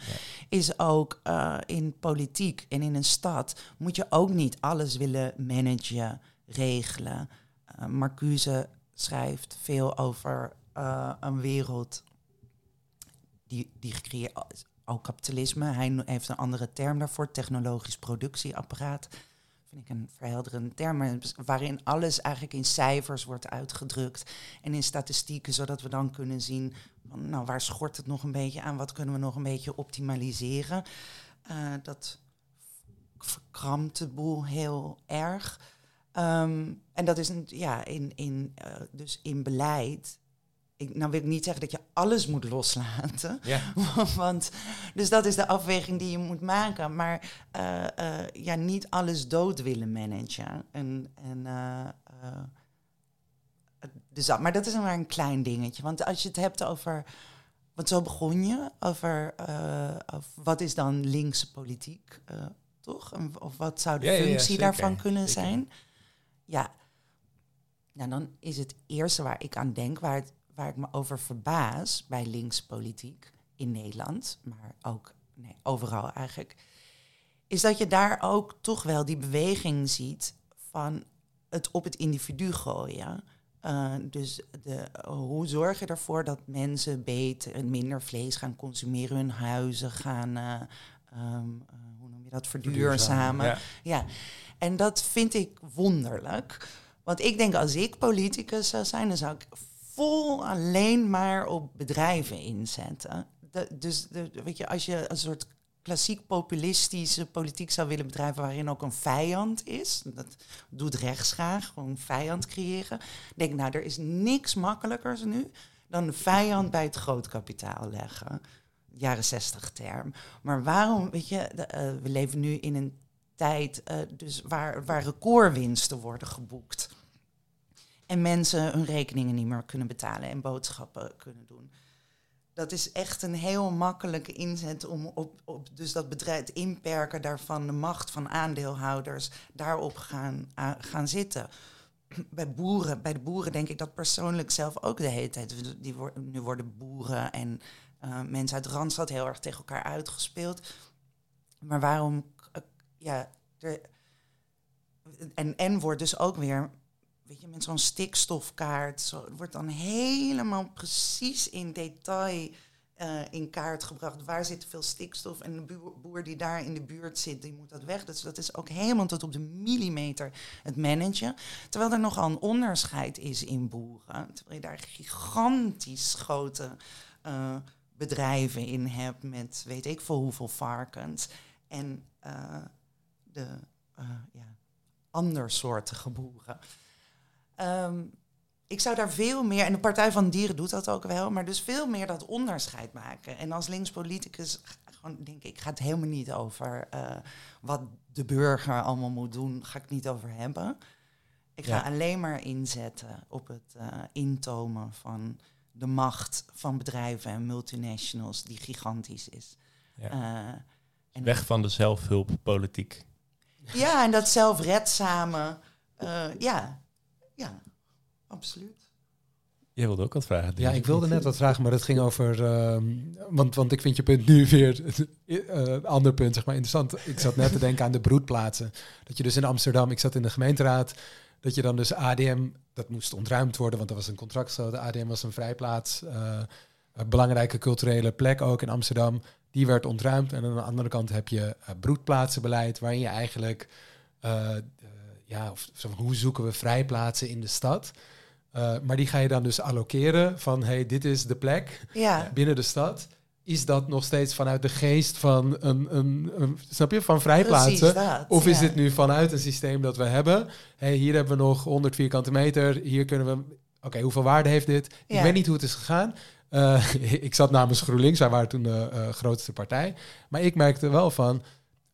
Is ook eh, in politiek en in een stad moet je ook niet alles willen managen, regelen. Eh, Marcuse schrijft veel over eh, een wereld die, die gecreëerd. Ook kapitalisme. Hij heeft een andere term daarvoor, technologisch productieapparaat. Ik een verhelderende term, waarin alles eigenlijk in cijfers wordt uitgedrukt en in statistieken, zodat we dan kunnen zien, van, nou, waar schort het nog een beetje aan, wat kunnen we nog een beetje optimaliseren. Eh, dat verkrampt de boel heel erg. Ehm, en dat is een, ja, in, in, eh, dus in beleid. Ik, nou wil ik niet zeggen dat je alles moet loslaten. Ja. Want, dus dat is de afweging die je moet maken. Maar eh, eh, ja, niet alles dood willen managen. En, en, eh, eh, dus dat, maar dat is maar een klein dingetje. Want als je het hebt over. Want zo begon je over, of wat is dan linkse politiek, toch? Of wat zou de Ja, ja, ja, functie daarvan kunnen zeker. zijn? Ja, nou dan is het eerste waar ik aan denk, waar, het, waar ik me over verbaas bij linkse politiek in Nederland, maar ook nee, overal eigenlijk, is dat je daar ook toch wel die beweging ziet van het op het individu gooien. Eh, dus de, hoe zorg je ervoor dat mensen beter en minder vlees gaan consumeren, hun huizen gaan, eh, ehm, eh, hoe noem je dat, verduurzamen. Ja. Ja, en dat vind ik wonderlijk. Want ik denk, als ik politicus zou zijn, dan zou ik vol alleen maar op bedrijven inzetten. Dus de, weet je, als je een soort klassiek populistische politiek zou willen bedrijven waarin ook een vijand is, dat doet rechts graag, gewoon vijand creëren. Denk, nou, er is niks makkelijkers nu dan de vijand bij het grootkapitaal leggen. Jaren zestig term. Maar waarom, weet je, eh, we leven nu in een tijd eh, dus waar, waar recordwinsten worden geboekt. En mensen hun rekeningen niet meer kunnen betalen en boodschappen kunnen doen. Dat is echt een heel makkelijke inzet om op, op dus dat bedrijf, het inperken daarvan, de macht van aandeelhouders, daarop gaan, gaan zitten. Bij boeren, bij de boeren denk ik dat persoonlijk zelf ook de hele tijd. Die nu worden boeren en eh, mensen uit Randstad heel erg tegen elkaar uitgespeeld. Maar waarom, eh, ja, en, en wordt dus ook weer, weet je, met zo'n stikstofkaart, zo, het wordt dan helemaal precies in detail eh, in kaart gebracht. Waar zit veel stikstof? En de boer die daar in de buurt zit, die moet dat weg. Dus dat is ook helemaal tot op de millimeter het managen. Terwijl er nogal een onderscheid is in boeren. Terwijl je daar gigantisch grote eh, bedrijven in hebt met weet ik veel hoeveel varkens. En eh, de ja, andersoortige boeren. Ehm, ik zou daar veel meer, en de Partij van Dieren doet dat ook wel, maar dus veel meer dat onderscheid maken. En als linkspoliticus gewoon denk ik, gaat het helemaal niet over eh, wat de burger allemaal moet doen, ga ik het niet over hebben. Ik ga Ja. alleen maar inzetten op het eh, intomen van de macht van bedrijven en multinationals die gigantisch is. Ja. Eh, en Weg van de zelfhulppolitiek. ja, en dat zelfredzame. ja, ja, absoluut. Jij wilde ook wat vragen. Ja, ik wilde net wat vragen, maar dat ging over... ehm, want, want ik vind je punt nu weer eh, een ander punt, zeg maar, interessant. Ik zat net te denken aan de broedplaatsen. Dat je dus in Amsterdam, ik zat in de gemeenteraad, dat je dan dus ADM, dat moest ontruimd worden, want er was een contract zo. De ADM was een vrijplaats, eh, een belangrijke culturele plek ook in Amsterdam. Die werd ontruimd. En aan de andere kant heb je uh, broedplaatsenbeleid, waarin je eigenlijk, uh, ja, of, hoe zoeken we vrijplaatsen in de stad? maar die ga je dan dus allokeren van, hey, dit is de plek ja. binnen de stad is dat nog steeds vanuit de geest van een, een, een snap je, van vrijplaatsen? Dat, of ja. is dit nu vanuit een systeem dat we hebben? Hey, hier hebben we nog 100 vierkante meter. Hier kunnen we. Oké, hoeveel waarde heeft dit? Ja. Ik weet niet hoe het is gegaan. Uh, ik zat namens GroenLinks, wij waren toen de uh, grootste partij. Maar ik merkte wel van,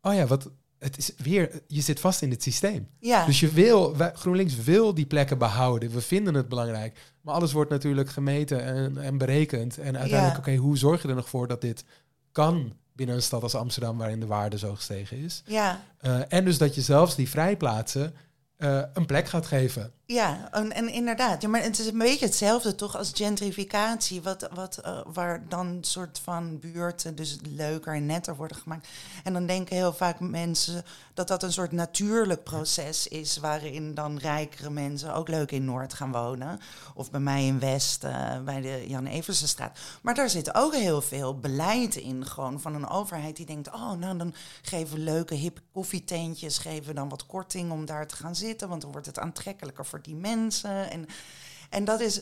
oh ja, wat, het is weer, je zit vast in het systeem. Ja. Dus je wil, wij, GroenLinks wil die plekken behouden. We vinden het belangrijk. Maar alles wordt natuurlijk gemeten en, en berekend. En uiteindelijk, Ja. oké, hoe zorg je er nog voor dat dit kan binnen een stad als Amsterdam, waarin de waarde zo gestegen is? ja. Uh, en dus dat je zelfs die vrijplaatsen uh, een plek gaat geven. Ja, en, en, inderdaad. Ja, maar het is een beetje hetzelfde toch als gentrificatie, wat, wat, uh, waar dan een soort van buurten dus leuker en netter worden gemaakt. En dan denken heel vaak mensen dat dat een soort natuurlijk proces is, waarin dan rijkere mensen ook leuk in Noord gaan wonen. Of bij mij in West, uh, bij de Jan Eversenstraat. Maar daar zit ook heel veel beleid in, gewoon van een overheid die denkt, oh nou dan geven we leuke hippe koffietentjes, geven we dan wat korting om daar te gaan zitten, want dan wordt het aantrekkelijker voor die mensen. En, en dat is.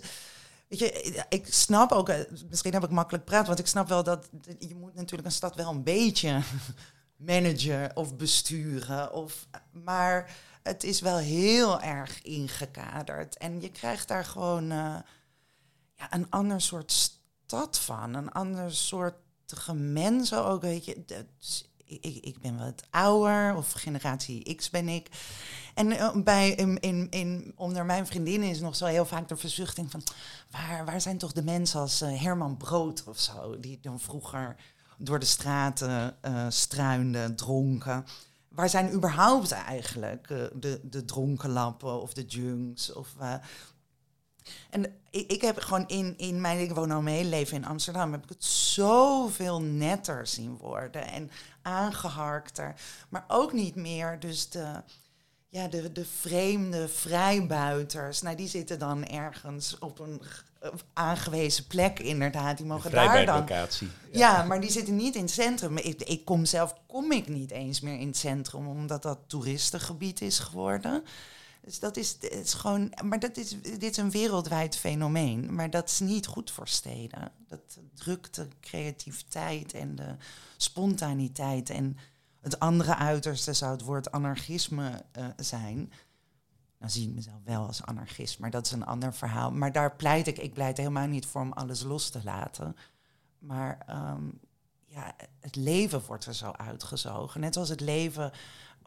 Weet je, ik snap ook, misschien heb ik makkelijk praat, want ik snap wel dat je moet natuurlijk een stad wel een beetje managen of besturen. Of, maar het is wel heel erg ingekaderd. En je krijgt daar gewoon uh, ja, een ander soort stad van. Een ander soort mensen ook, weet je. Dus ik, ik ben wat ouder, of generatie X ben ik. En uh, bij, in, in, onder mijn vriendinnen is nog zo heel vaak de verzuchting van... waar, waar zijn toch de mensen als uh, Herman Brood of zo... die dan vroeger door de straten uh, struinden, dronken... Waar zijn überhaupt eigenlijk de, de dronkenlappen of de junks? Of, en ik, heb gewoon in, in mijn... Ik woon al mijn leven in Amsterdam. Heb ik het zoveel netter zien worden. En aangeharkter. Maar ook niet meer dus de ja, de, de vreemde vrijbuiters, nou, die zitten dan ergens op een aangewezen plek inderdaad. Die mogen daar dan... Ja. ja. maar die zitten niet in het centrum. Ik, ik kom zelf kom ik niet eens meer in het centrum, omdat dat toeristengebied is geworden. Dus dat is, het is gewoon... Maar dat is, dit is een wereldwijd fenomeen. Maar dat is niet goed voor steden. Dat drukt de creativiteit en de spontaniteit en het andere uiterste zou het woord anarchisme uh, zijn. Nou zie ik mezelf wel als anarchist, maar dat is een ander verhaal. Maar daar pleit ik, ik pleit helemaal niet voor om alles los te laten. Maar um, ja, het leven wordt er zo uitgezogen. Net als het leven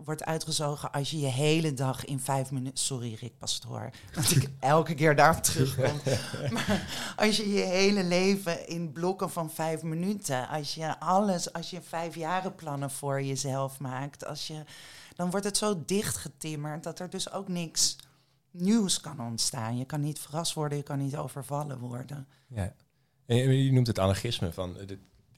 wordt uitgezogen als je je hele dag in vijf minuten... Sorry Rick Pastoor, dat ik elke keer daarop terugkom. maar als je je hele leven in blokken van vijf minuten... als je alles, als je vijfjarenplannen voor jezelf maakt... Als je, dan wordt het zo dichtgetimmerd dat er dus ook niks nieuws kan ontstaan. Je kan niet verrast worden, je kan niet overvallen worden. Ja. En je noemt het anarchisme van...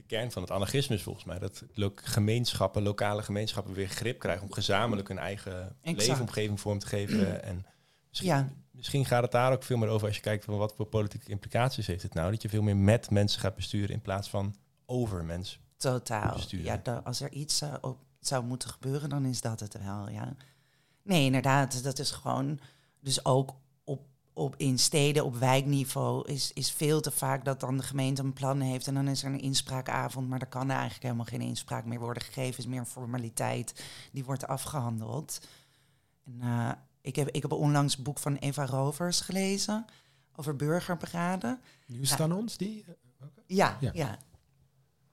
Kern van het anarchisme is volgens mij dat gemeenschappen, lokale gemeenschappen weer grip krijgen om gezamenlijk hun eigen exact. leefomgeving vorm te geven. En misschien, ja. misschien gaat het daar ook veel meer over als je kijkt van wat voor politieke implicaties heeft het nou. Dat je veel meer met mensen gaat besturen in plaats van over mensen. Totaal. Besturen. Ja, als er iets uh, op zou moeten gebeuren, dan is dat het wel, ja. Nee, inderdaad, dat is gewoon dus ook op in steden op wijkniveau is, is veel te vaak dat dan de gemeente een plan heeft en dan is er een inspraakavond, maar er kan eigenlijk helemaal geen inspraak meer worden gegeven, is meer een formaliteit, die wordt afgehandeld. En, uh, ik, heb, ik heb onlangs boek van Eva Rovers gelezen over burgerberaden. Nieuws aan nou, ons, die? Ja, ja. ja.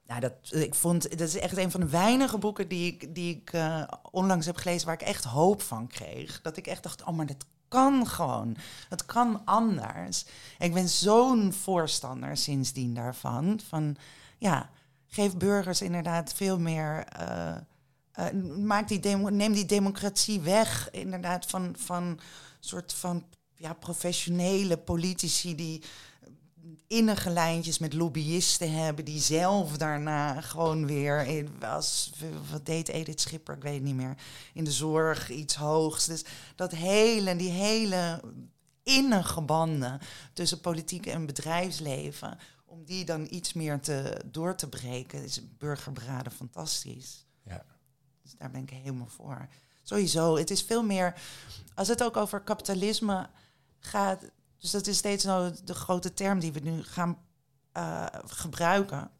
Nou, dat, ik vond, dat is echt een van de weinige boeken die ik, die ik uh, onlangs heb gelezen waar ik echt hoop van kreeg. Dat ik echt dacht, oh, maar dat kan gewoon. Het kan anders. Ik ben zo'n voorstander sindsdien daarvan. Van ja, geef burgers inderdaad veel meer. Uh, uh, maak die demo, neem die democratie weg, inderdaad, van, van soort van ja, professionele politici die innige lijntjes met lobbyisten hebben, die zelf daarna gewoon weer, in, als, wat deed Edith Schipper, ik weet het niet meer, in de zorg iets hoogs. Dus dat hele, die hele innige banden tussen politiek en bedrijfsleven, om die dan iets meer te, door te breken, is burgerbraden fantastisch. Ja. Dus daar ben ik helemaal voor. Sowieso, het is veel meer, als het ook over kapitalisme gaat, dus dat is steeds nou de grote term die we nu gaan uh, gebruiken.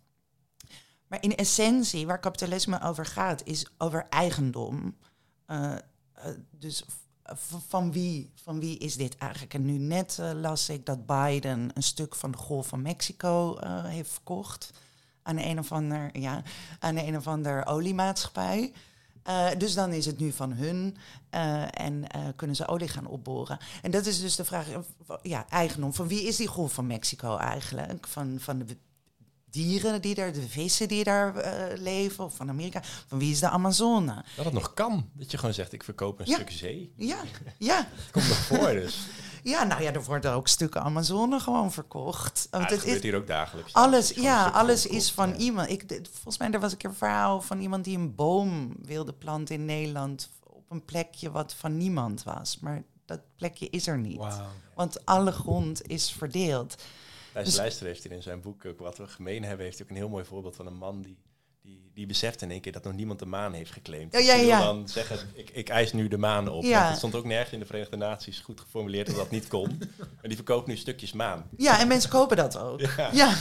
Maar in essentie, waar kapitalisme over gaat, is over eigendom. Uh, uh, dus van wie, van wie is dit eigenlijk? En nu net las ik dat Biden een stuk van de Golf van Mexico heeft verkocht aan een of ander, ja, aan een of ander oliemaatschappij. Uh, dus dan is het nu van hun uh, en uh, kunnen ze olie gaan opboren. En dat is dus de vraag, ja, eigendom. Van wie is die golf van Mexico eigenlijk? Van, van de dieren die daar, de vissen die daar leven, of van Amerika. Van wie is de Amazone? Dat het nog kan, dat je gewoon zegt, ik verkoop een ja. stuk zee. Ja, ja. Het komt nog voor dus. Ja, nou ja, er worden ook stukken Amazone gewoon verkocht. Want het gebeurt is, hier ook dagelijks. Alles, ja, alles is van ja. iemand. Ik, volgens mij, er was een keer een verhaal van iemand die een boom wilde planten in Nederland op een plekje wat van niemand was. Maar dat plekje is er niet. Wow. Want alle grond is verdeeld. Thijs dus, Luister heeft hier in zijn boek ook Wat we gemeen hebben, heeft ook een heel mooi voorbeeld van een man die die, die beseft in één keer dat nog niemand de maan heeft geclaimd. Ja, ja, die ja. wil dan zeggen, ik, ik eis nu de maan op. Ja. Want het stond ook nergens in de Verenigde Naties goed geformuleerd dat dat niet kon. Maar die verkoopt nu stukjes maan. Ja, en mensen kopen dat ook. Ja. Ja,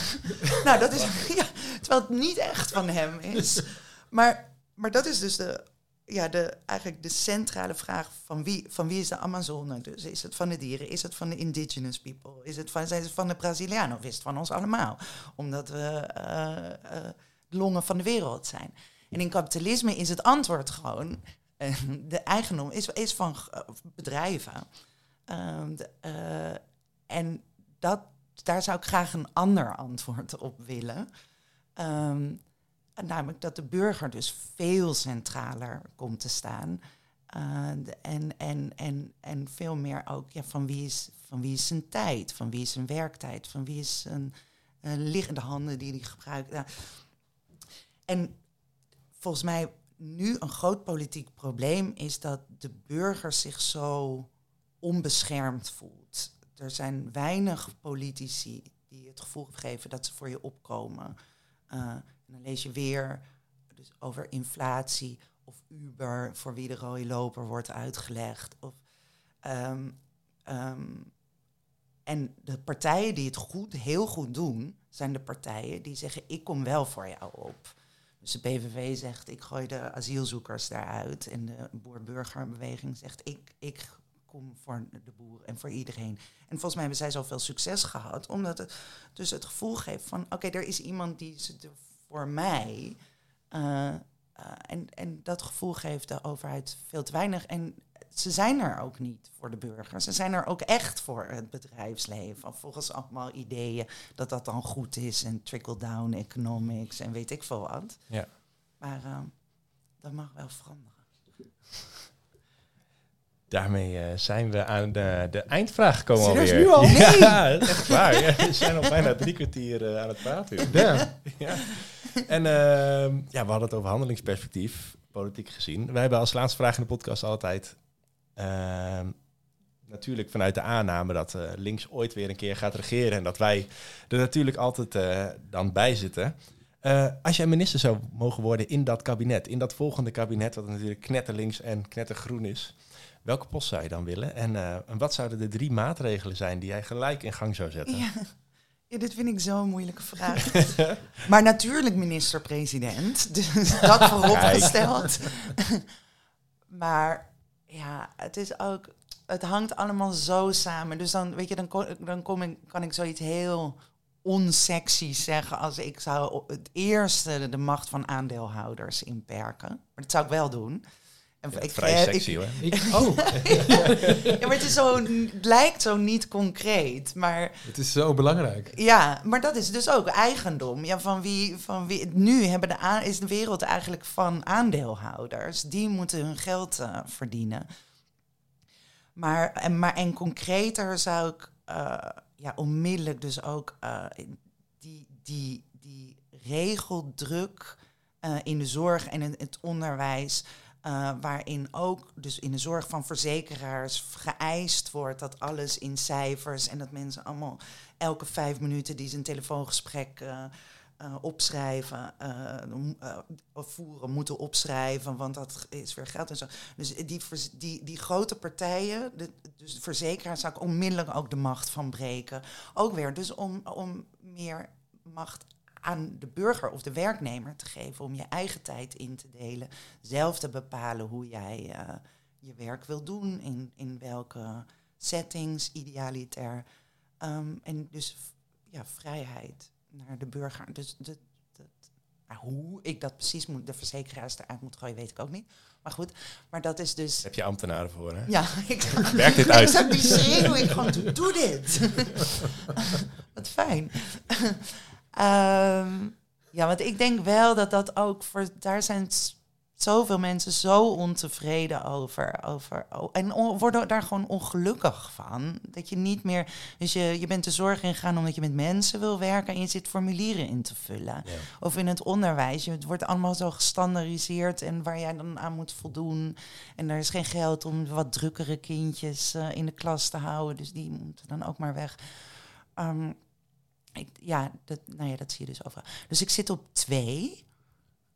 nou dat is, ja, terwijl het niet echt van hem is. Maar, maar dat is dus de, ja, de, eigenlijk de centrale vraag van wie, van wie is de Amazone? Dus is het van de dieren? Is het van de indigenous people? Is het van, zijn het van de Brazilianen? Of is het van ons allemaal? Omdat we... Uh, uh, longen van de wereld zijn. En in kapitalisme is het antwoord gewoon, uh, de eigendom is, is van uh, bedrijven. Uh, de, en dat, daar zou ik graag een ander antwoord op willen. Um, namelijk dat de burger dus veel centraler komt te staan. De, en, en, en, en veel meer ook ja, van, wie is, van wie is zijn tijd, van wie is zijn werktijd, van wie is zijn liggende handen die hij gebruikt. Nou, en volgens mij nu een groot politiek probleem is dat de burger zich zo onbeschermd voelt. Er zijn weinig politici die het gevoel geven dat ze voor je opkomen. En dan lees je weer dus over inflatie of Uber, voor wie de rode loper wordt uitgelegd. Of, um, um, en de partijen die het goed, heel goed doen, zijn de partijen die zeggen: Ik kom wel voor jou op. Dus de PVV zegt, ik gooi de asielzoekers daaruit. En de boer-burgerbeweging zegt, ik, ik kom voor de boer en voor iedereen. En volgens mij hebben zij zoveel succes gehad, omdat het dus het gevoel geeft van, oké, er is iemand die er voor mij. Uh, uh, en, en dat gevoel geeft de overheid veel te weinig. En ze zijn er ook niet voor de burgers. Ze zijn er ook echt voor het bedrijfsleven. Volgens allemaal ideeën dat dat dan goed is. En trickle-down economics en weet ik veel wat. Ja. Maar uh, dat mag wel veranderen. Daarmee uh, zijn we aan de, de eindvraag gekomen alweer. nu al? Ja, echt waar. Ja, we zijn al bijna drie kwartier uh, aan het praten. Ja. ja. En uh, ja, we hadden het over handelingsperspectief, politiek gezien. Wij hebben als laatste vraag in de podcast altijd... Ehm, natuurlijk vanuit de aanname dat uh, links ooit weer een keer gaat regeren... en dat wij er natuurlijk altijd uh, dan bij zitten. Uh, als jij minister zou mogen worden in dat kabinet... in dat volgende kabinet, wat natuurlijk knetterlinks en knettergroen is... welke post zou je dan willen? En, en wat zouden de drie maatregelen zijn die jij gelijk in gang zou zetten? Ja. Ja, dit vind ik zo'n moeilijke vraag. maar natuurlijk minister-president. Dus dat vooropgesteld. maar ja, het is ook. Het hangt allemaal zo samen. Dus dan, weet je, dan, dan kom kan ik zoiets heel onsexy zeggen als ik zou het eerste de macht van aandeelhouders inperken. Maar dat zou ik wel doen. En ja, ik, vrij sexy ik, hoor. Ik, oh, ja, maar het, is zo, het lijkt zo niet concreet. Maar het is zo belangrijk. ja, maar dat is dus ook eigendom. Ja, van wie, van wie, nu hebben de aan, is de wereld eigenlijk van aandeelhouders. Die moeten hun geld uh, verdienen. Maar en, maar en concreter zou ik uh, ja, onmiddellijk dus ook uh, die, die, die regeldruk in de zorg en in het onderwijs Uh, waarin ook, dus in de zorg van verzekeraars, geëist wordt dat alles in cijfers en dat mensen allemaal elke vijf minuten die ze een telefoongesprek uh, uh, opschrijven voeren, moeten opschrijven, want dat is weer geld en zo. Dus die, die, die grote partijen, de, dus de verzekeraars, zou ik onmiddellijk ook de macht van breken. Ook weer, dus om, om meer macht aan de burger of de werknemer te geven om je eigen tijd in te delen. Zelf te bepalen hoe jij uh, je werk wil doen, in, in welke settings, idealiter. Um, en dus ja, vrijheid naar de burger. Dus de, de, nou, hoe ik dat precies moet, de verzekeraars eruit moet gooien, weet ik ook niet. Maar goed, maar dat is dus... Heb je ambtenaren voor, hè? Ja, ik werk dit uit. Ik die schreeuw ik gewoon, doe dit. Wat fijn. Um, ja, want ik denk wel dat dat ook voor. Daar zijn zoveel mensen zo ontevreden over. over en worden daar gewoon ongelukkig van. Dat je niet meer. Dus je, je bent de zorg ingegaan omdat je met mensen wil werken en je zit formulieren in te vullen. Of in het onderwijs. Het wordt allemaal zo gestandardiseerd en waar jij dan aan moet voldoen. En er is geen geld om wat drukkere kindjes uh, in de klas te houden. Dus die moeten dan ook maar weg. Um, ik, ja, dat, nou ja, dat zie je dus overal. Dus ik zit op twee.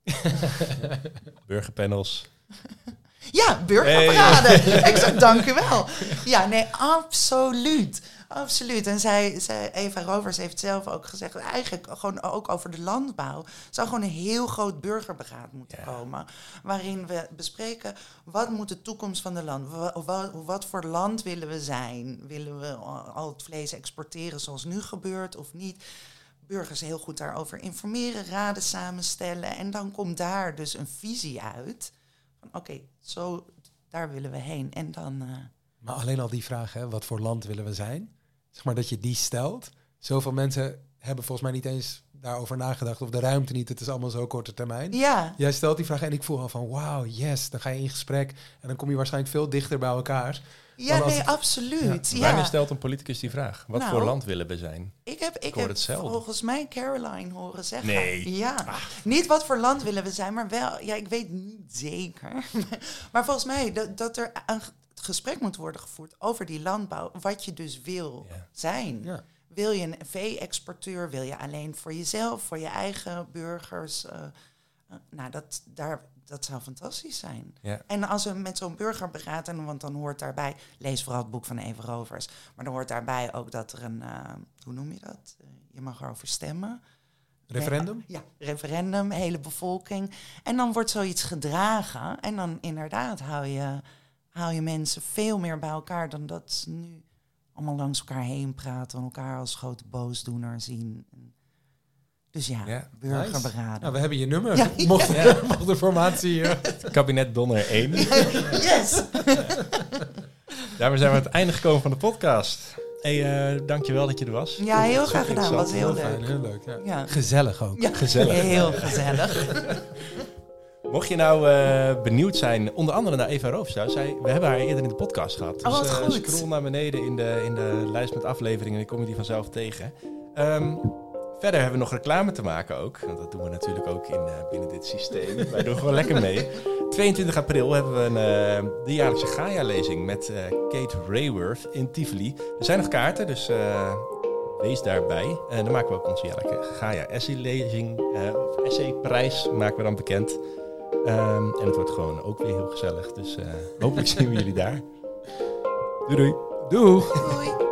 Burgerpanels. ja, burgerparade. Hey. Ik zeg, dank u wel. Ja, nee, absoluut. Absoluut. En zij, zij, Eva Rovers heeft zelf ook gezegd, eigenlijk gewoon ook over de landbouw, zou gewoon een heel groot burgerberaad moeten komen. Waarin we bespreken, wat moet de toekomst van de land, wat, wat, voor land willen we zijn? Willen we al het vlees exporteren zoals nu gebeurt of niet? Burgers heel goed daarover informeren, raden samenstellen. En dan komt daar dus een visie uit. Van oké, zo daar willen we heen. En dan. Uh, maar alleen al die vraag, hè, wat voor land willen we zijn? Zeg maar, dat je die stelt. Zoveel mensen hebben volgens mij niet eens daarover nagedacht. Of de ruimte niet. Het is allemaal zo korte termijn. Ja. Jij stelt die vraag en ik voel al van wauw, yes. Dan ga je in gesprek en dan kom je waarschijnlijk veel dichter bij elkaar. Ja, nee, absoluut. Ja. Wanneer stelt een politicus die vraag? Wat voor nou, land willen we zijn? Ik heb, ik, heb volgens mij Caroline horen zeggen. Nee. Ja. Ah. Niet wat voor land willen we zijn, maar wel, ja, ik weet niet zeker. maar volgens mij dat, dat er een gesprek moet worden gevoerd over die landbouw, wat je dus wil zijn. Ja. Wil je een vee-exporteur? Wil je alleen voor jezelf, voor je eigen burgers? Uh, nou, dat, daar, dat zou fantastisch zijn. Ja. En als we met zo'n burger beraden, want dan hoort daarbij, lees vooral het boek van Even Rovers, maar dan hoort daarbij ook dat er een, uh, hoe noem je dat? je mag erover stemmen. Referendum? Ja, referendum, hele bevolking. En dan wordt zoiets gedragen en dan inderdaad hou je haal je mensen veel meer bij elkaar dan dat ze nu allemaal langs elkaar heen praten en elkaar als grote boosdoener zien. Dus ja, ja burgerberaden. Nou, we hebben je nummer. Ja, mocht, ja. mocht de formatie... Uh... Kabinet Donner 1. yes! Daarmee zijn we aan het einde gekomen van de podcast. Hey, uh, dankjewel dat je er was. Ja, heel graag gedaan. was heel, leuk. Fijn, heel leuk. Ja. Gezellig ook. Gezellig. Heel gezellig. Mocht je nou uh, benieuwd zijn, onder andere naar Eva Roofstou, zij, we hebben haar eerder in de podcast gehad. Dus oh, uh, scroll naar beneden in de, in de lijst met afleveringen en dan kom je die vanzelf tegen. Um, verder hebben we nog reclame te maken ook. Want dat doen we natuurlijk ook in, uh, binnen dit systeem. Wij doen gewoon lekker mee. 22 april hebben we een, de jaarlijkse Gaia-lezing met Kate Rayworth in Tivoli. Er zijn nog kaarten, dus wees daarbij. En dan maken we ook onze jaarlijke Gaia Essay-lezing, of Essay-prijs maken we dan bekend. Um, en het wordt gewoon ook weer heel gezellig. Dus uh, hopelijk zien we jullie daar. Doei doei. Doei. Doei.